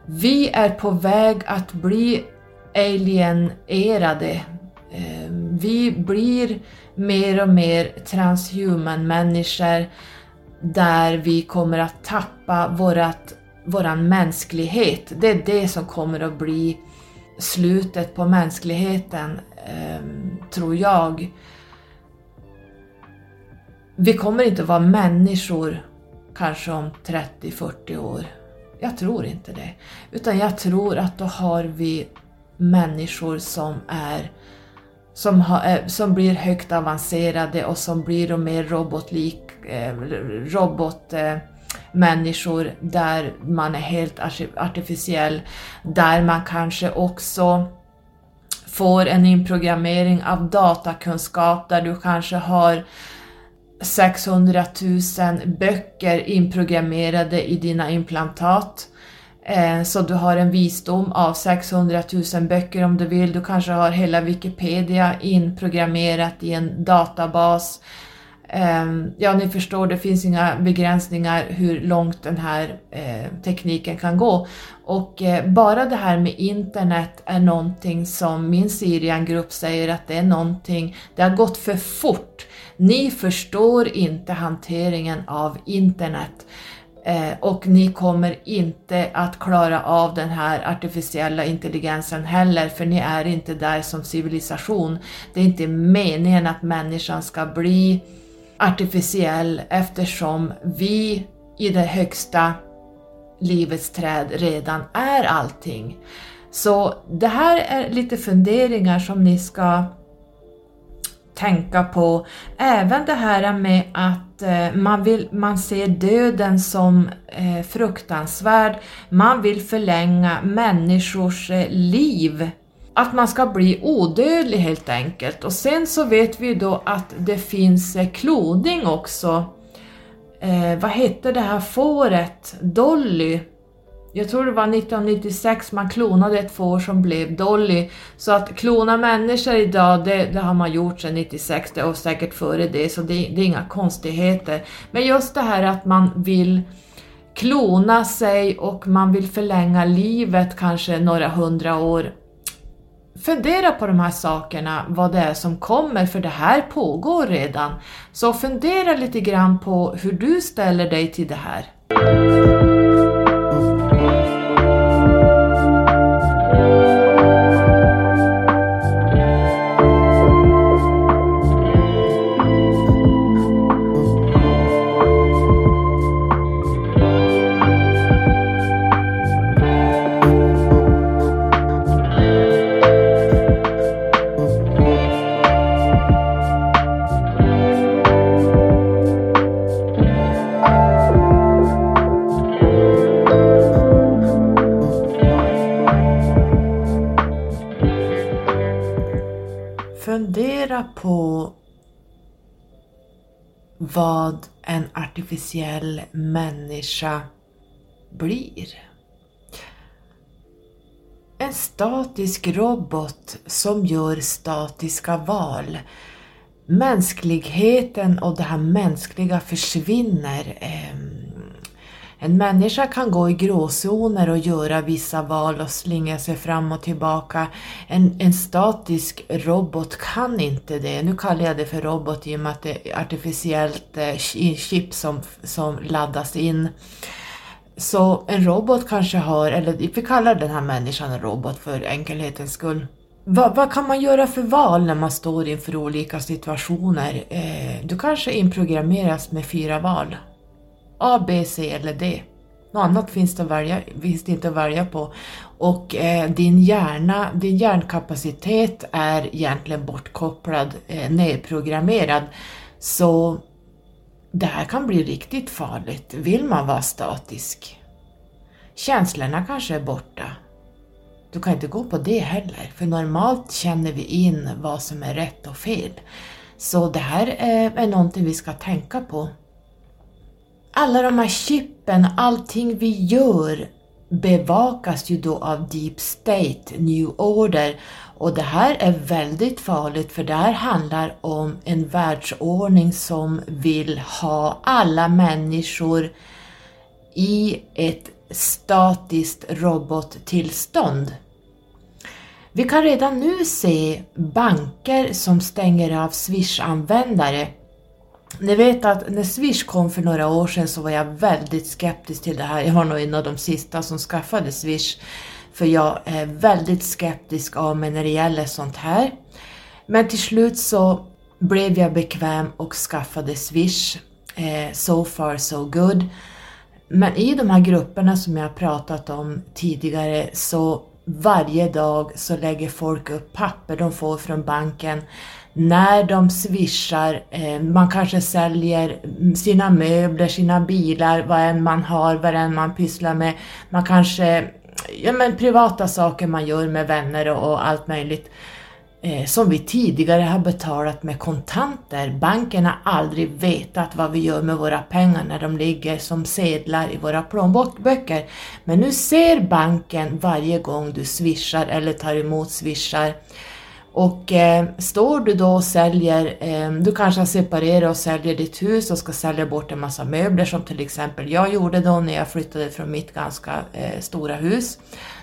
vi är på väg att bli alienerade. Ehm, vi blir mer och mer transhuman människor där vi kommer att tappa vårat, våran mänsklighet. Det är det som kommer att bli slutet på mänskligheten, ehm, tror jag. Vi kommer inte vara människor kanske om 30-40 år. Jag tror inte det. Utan jag tror att då har vi människor som är som, har, eh, som blir högt avancerade och som blir mer robotlik, eh, robotmänniskor eh, där man är helt artificiell, där man kanske också får en inprogrammering av datakunskap där du kanske har 600 000 böcker inprogrammerade i dina implantat. Eh, Eh, så du har en visdom av 600 000 böcker om du vill. Du kanske har hela Wikipedia inprogrammerat i en databas. Eh, ja, ni förstår, det finns inga begränsningar hur långt den här eh, tekniken kan gå. Och bara det här med internet är någonting som min Sirian-grupp säger att det är någonting, det har gått för fort. Ni förstår inte hanteringen av internet. Eh, och ni kommer inte att klara av den här artificiella intelligensen heller, för ni är inte där som civilisation. Det är inte meningen att människan ska bli artificiell eftersom vi i det högsta livets träd redan är allting. Så det här är lite funderingar som ni ska tänka på. Även det här med att eh, man, vill, man ser döden som eh, fruktansvärd, man vill förlänga människors eh, liv. Att man ska bli odödlig helt enkelt. Och sen så vet vi då att det finns kloning också. Eh, vad hette det här fåret? Dolly jag tror det var 1996 man klonade ett får som blev Dolly. Så att klona människor idag, det, det har man gjort sedan 96 och säkert före det, så det, det är inga konstigheter. Men just det här att man vill klona sig och man vill förlänga livet kanske några hundra år. Fundera på de här sakerna, vad det är som kommer, för det här pågår redan. Så fundera lite grann på hur du ställer dig till det här. På vad en artificiell människa blir. En statisk robot som gör statiska val. Mänskligheten och det här mänskliga försvinner. Eh, en människa kan gå i gråzoner och göra vissa val och slinga sig fram och tillbaka. En, en statisk robot kan inte det. Nu kallar jag det för robot i och med att det är artificiellt eh, chip som, som laddas in. Så en robot kanske har, eller vi kallar den här människan en robot för enkelhetens skull. Vad, vad, kan man göra för val när man står inför olika situationer? Eh, du kanske inprogrammeras med fyra val. A, B, C eller D. Något annat finns det, välja, finns det inte att välja på. Och eh, din hjärna, din hjärnkapacitet är egentligen bortkopplad, eh, nedprogrammerad. Så det här kan bli riktigt farligt. Vill man vara statisk? Känslorna kanske är borta. Du kan inte gå på det heller, för normalt känner vi in vad som är rätt och fel. Så det här är, är någonting vi ska tänka på. Alla de här chippen, allting vi gör bevakas ju då av Deep State, New Order och det här är väldigt farligt för det här handlar om en världsordning som vill ha alla människor i ett statiskt robottillstånd. Vi kan redan nu se banker som stänger av Swish-användare. Ni vet att när Swish kom för några år sedan så var jag väldigt skeptisk till det här. Jag var nog en av de sista som skaffade Swish. För jag är väldigt skeptisk av mig när det gäller sånt här. Men till slut så blev jag bekväm och skaffade Swish. Eh, so far so good. Men i de här grupperna som jag pratat om tidigare så varje dag så lägger folk upp papper de får från banken när de swishar, eh, man kanske säljer sina möbler, sina bilar, vad än man har, vad än man pysslar med. Man kanske, ja men privata saker man gör med vänner och, och allt möjligt. Eh, som vi tidigare har betalat med kontanter. Banken har aldrig vetat vad vi gör med våra pengar när de ligger som sedlar i våra plånböcker. Men nu ser banken varje gång du swishar eller tar emot swishar. Och eh, står du då och säljer, eh, du kanske har separerat och säljer ditt hus och ska sälja bort en massa möbler som till exempel jag gjorde då när jag flyttade från mitt ganska eh, stora hus.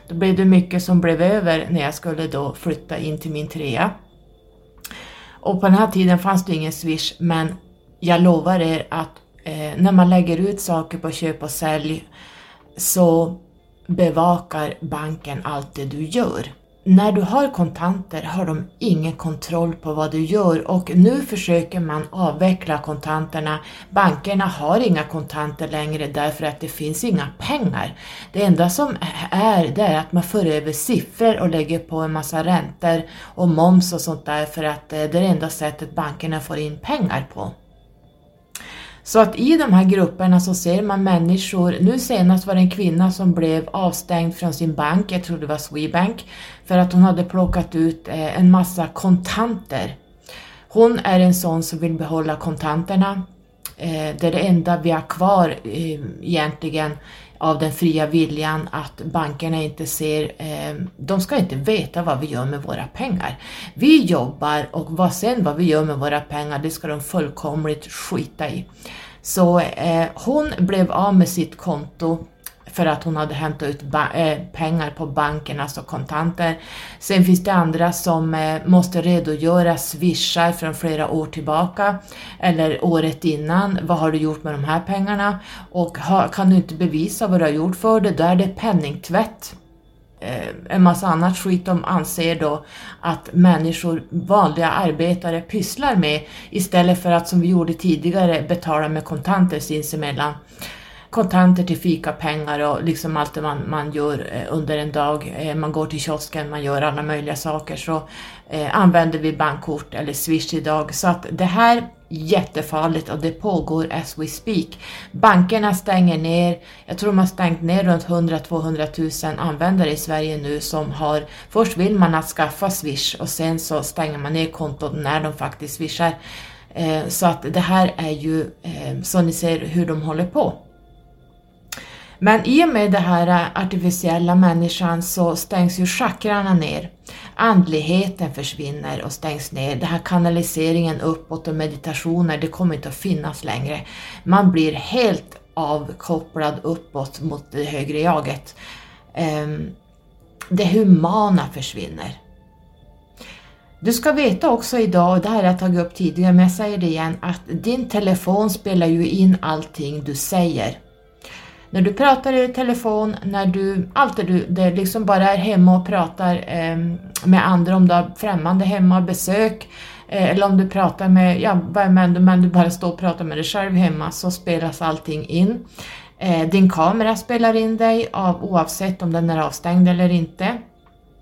Då blev det mycket som blev över när jag skulle då flytta in till min trea. Och på den här tiden fanns det ingen swish men jag lovar er att eh, när man lägger ut saker på köp och sälj så bevakar banken allt det du gör. När du har kontanter har de ingen kontroll på vad du gör och nu försöker man avveckla kontanterna. Bankerna har inga kontanter längre därför att det finns inga pengar. Det enda som är det är att man för över siffror och lägger på en massa räntor och moms och sånt där för att eh, det är det enda sättet bankerna får in pengar på. Så att i de här grupperna så ser man människor, nu senast var det en kvinna som blev avstängd från sin bank, jag tror det var Swebank, för att hon hade plockat ut eh, en massa kontanter. Hon är en sån som vill behålla kontanterna. Eh, det är det enda vi har kvar eh, egentligen av den fria viljan att bankerna inte ser, eh, de ska inte veta vad vi gör med våra pengar. Vi jobbar och vad sen vad vi gör med våra pengar, det ska de fullkomligt skita i. Så eh, hon blev av med sitt konto för att hon hade hämtat ut äh, pengar på banken, alltså kontanter. Sen finns det andra som äh, måste redogöra swishar från flera år tillbaka eller året innan. Vad har du gjort med de här pengarna? Och ha, kan du inte bevisa vad du har gjort för det, då är det penningtvätt. Eh, en massa annat skit de anser då att människor, vanliga arbetare, pysslar med istället för att som vi gjorde tidigare betala med kontanter sinsemellan. Kontanter till fikapengar och liksom allt det man, man gör eh, under en dag. Eh, man går till kiosken, man gör alla möjliga saker så eh, använder vi bankkort eller swish idag. Så att det här jättefarligt och det pågår as we speak. Bankerna stänger ner, jag tror de har stängt ner runt 100-200 000 användare i Sverige nu som har, först vill man att skaffa Swish och sen så stänger man ner kontot när de faktiskt swishar. Så att det här är ju så ni ser hur de håller på. Men i och med det här eh, artificiella människan så stängs ju chakrarna ner. Andligheten försvinner och stängs ner. Den här kanaliseringen uppåt och meditationer, det kommer inte att finnas längre. Man blir helt avkopplad uppåt mot det högre jaget. Ehm, det humana försvinner. Du ska veta också idag, och det här har jag tagit upp tidigare, men jag säger det igen, att din telefon spelar ju in allting du säger. När du pratar i telefon, när du, allt det du det liksom bara är hemma och pratar eh, med andra, om du har främmande hemma, besök, eh, eller om du pratar med, ja, men, men du bara står och pratar med dig själv hemma, så spelas allting in. Eh, din kamera spelar in dig av, oavsett om den är avstängd eller inte.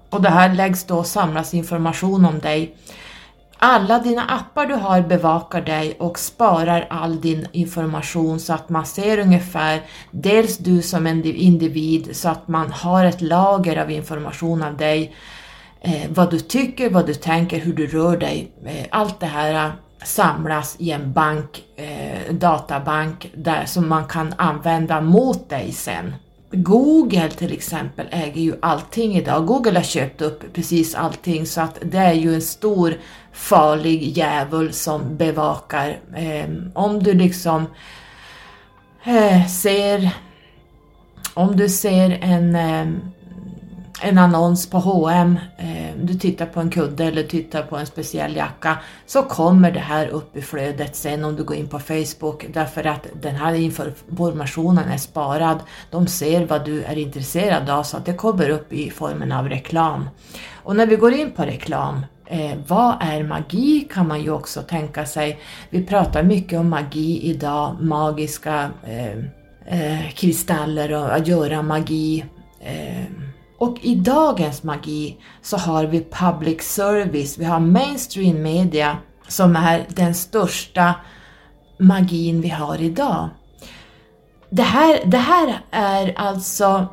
Och det här läggs då samlas information om dig alla dina appar du har bevakar dig och sparar all din information så att man ser ungefär dels du som en individ så att man har ett lager av information av dig. Eh, vad du tycker, vad du tänker, hur du rör dig. Eh, allt det här eh, samlas i en bank, eh, databank där som man kan använda mot dig sen. Google till exempel äger ju allting idag. Google har köpt upp precis allting så att det är ju en stor farlig djävul som bevakar. Eh, om du liksom eh, ser om du ser en, eh, en annons på H&M, eh, du tittar på en kudde eller tittar på en speciell jacka, så kommer det här upp i flödet sen om du går in på Facebook därför att den här informationen är sparad. De ser vad du är intresserad av så att det kommer upp i formen av reklam. Och när vi går in på reklam Eh, vad är magi kan man ju också tänka sig. Vi pratar mycket om magi idag, magiska eh, eh, kristaller och att göra magi. Eh. Och i dagens magi så har vi public service, vi har mainstream media som är den största magin vi har idag. Det här, det här är alltså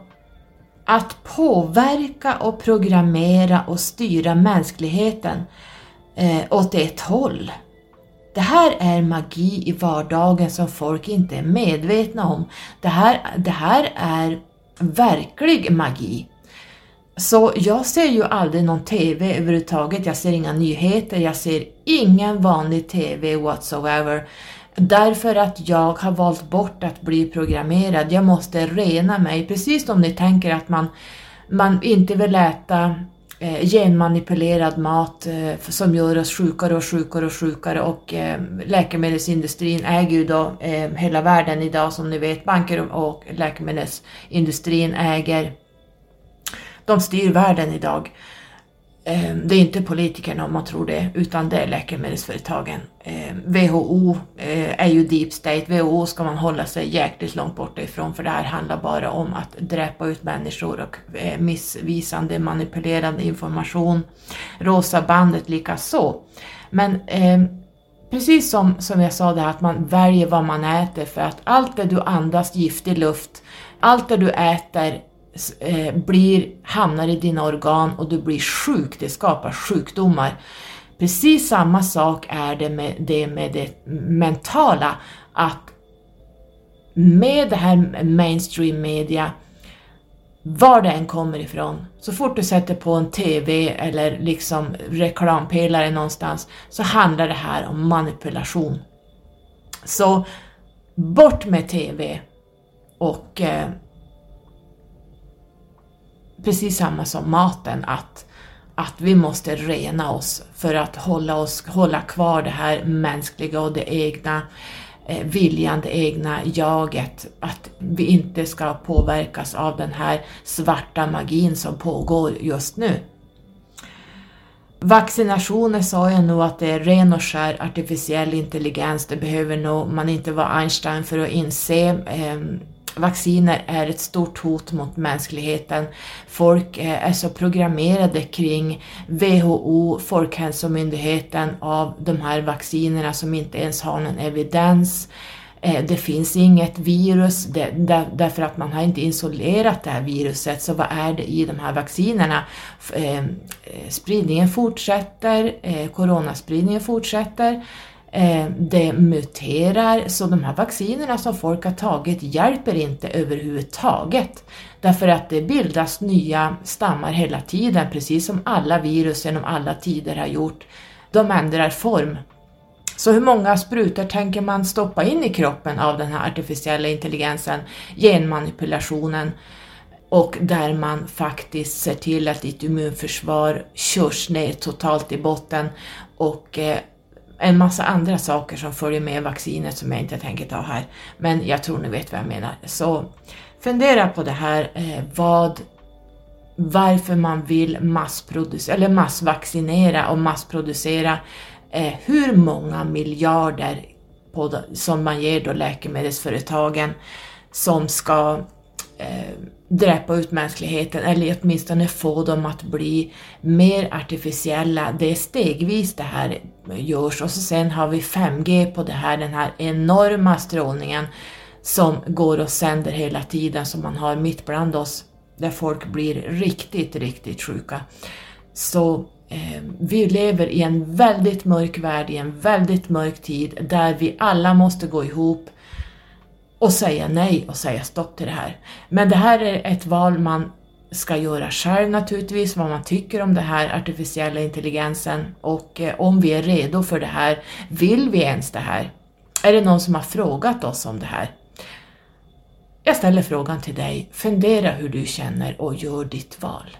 att påverka och programmera och styra mänskligheten eh, åt ett håll. Det här är magi i vardagen som folk inte är medvetna om. Det här, det här är verklig magi. Så jag ser ju aldrig någon TV överhuvudtaget, jag ser inga nyheter, jag ser ingen vanlig TV whatsoever. Därför att jag har valt bort att bli programmerad. Jag måste rena mig, precis som ni tänker att man, man inte vill äta eh, genmanipulerad mat eh, som gör oss sjukare och sjukare och sjukare och eh, läkemedelsindustrin äger ju då eh, hela världen idag som ni vet. Banker och läkemedelsindustrin äger, de styr världen idag. Ehm, det är inte politikerna om man tror det, utan det är läkemedelsföretagen. Ehm, WHO eh, är ju deep state, WHO ska man hålla sig jäkligt långt borta ifrån för det här handlar bara om att dräpa ut människor och eh, missvisande manipulerande information. Rosa bandet lika så. Men ehm, precis som, som jag sa det här att man väljer vad man äter för att allt det du andas giftig luft, allt det du äter Eh, blir, hamnar i dina organ och du blir sjuk, det skapar sjukdomar. Precis samma sak är det med det, med det mentala, att med det här mainstream media, var det än kommer ifrån, så fort du sätter på en TV eller liksom reklampelare någonstans så handlar det här om manipulation. Så bort med TV och eh, precis samma som maten, att, att vi måste rena oss för att hålla, oss, hålla kvar det här mänskliga och det egna eh, viljan, det egna jaget, att vi inte ska påverkas av den här svarta magin som pågår just nu. Vaccinationer sa jag nog att det är ren och skär artificiell intelligens, det behöver nog man inte vara Einstein för att inse. Eh, vacciner är ett stort hot mot mänskligheten. Folk eh, är så programmerade kring WHO, Folkhälsomyndigheten, av de här vaccinerna som inte ens har någon evidens. Eh, det finns inget virus därför att man har inte isolerat det här viruset, så vad är det i de här vaccinerna? Eh, spridningen fortsätter, coronaspridningen fortsätter, Eh, det muterar, så de här vaccinerna som folk har tagit hjälper inte överhuvudtaget. Därför att det bildas nya stammar hela tiden, precis som alla virus genom alla tider har gjort. De ändrar form så hur många sprutor tänker man stoppa in i kroppen av den här artificiella intelligensen, genmanipulationen, och där man faktiskt ser till att ditt immunförsvar körs ner totalt i botten och eh, en massa andra saker som följer med vaccinet som jag inte tänker ta här. Men jag tror ni vet vad jag menar. Så fundera på det här, eh, vad, varför man vill massproducera, eller massvaccinera och massproducera eh, hur många miljarder på, som man ger då läkemedelsföretagen som ska eh, dräpa ut mänskligheten eller åtminstone få dem att bli mer artificiella. Det är stegvis det här görs och så sen har vi 5G på det här, den här enorma strålningen som går och sänder hela tiden som man har mitt bland oss där folk blir riktigt, riktigt sjuka. Så Eh, vi lever i en väldigt mörk värld, i en väldigt mörk tid, där vi alla måste gå ihop och säga nej och säga stopp till det här. Men det här är ett val man ska göra själv naturligtvis, vad man tycker om den här artificiella intelligensen och eh, om vi är redo för det här. Vill vi ens det här? Är det någon som har frågat oss om det här? Jag ställer frågan till dig, fundera hur du känner och gör ditt val.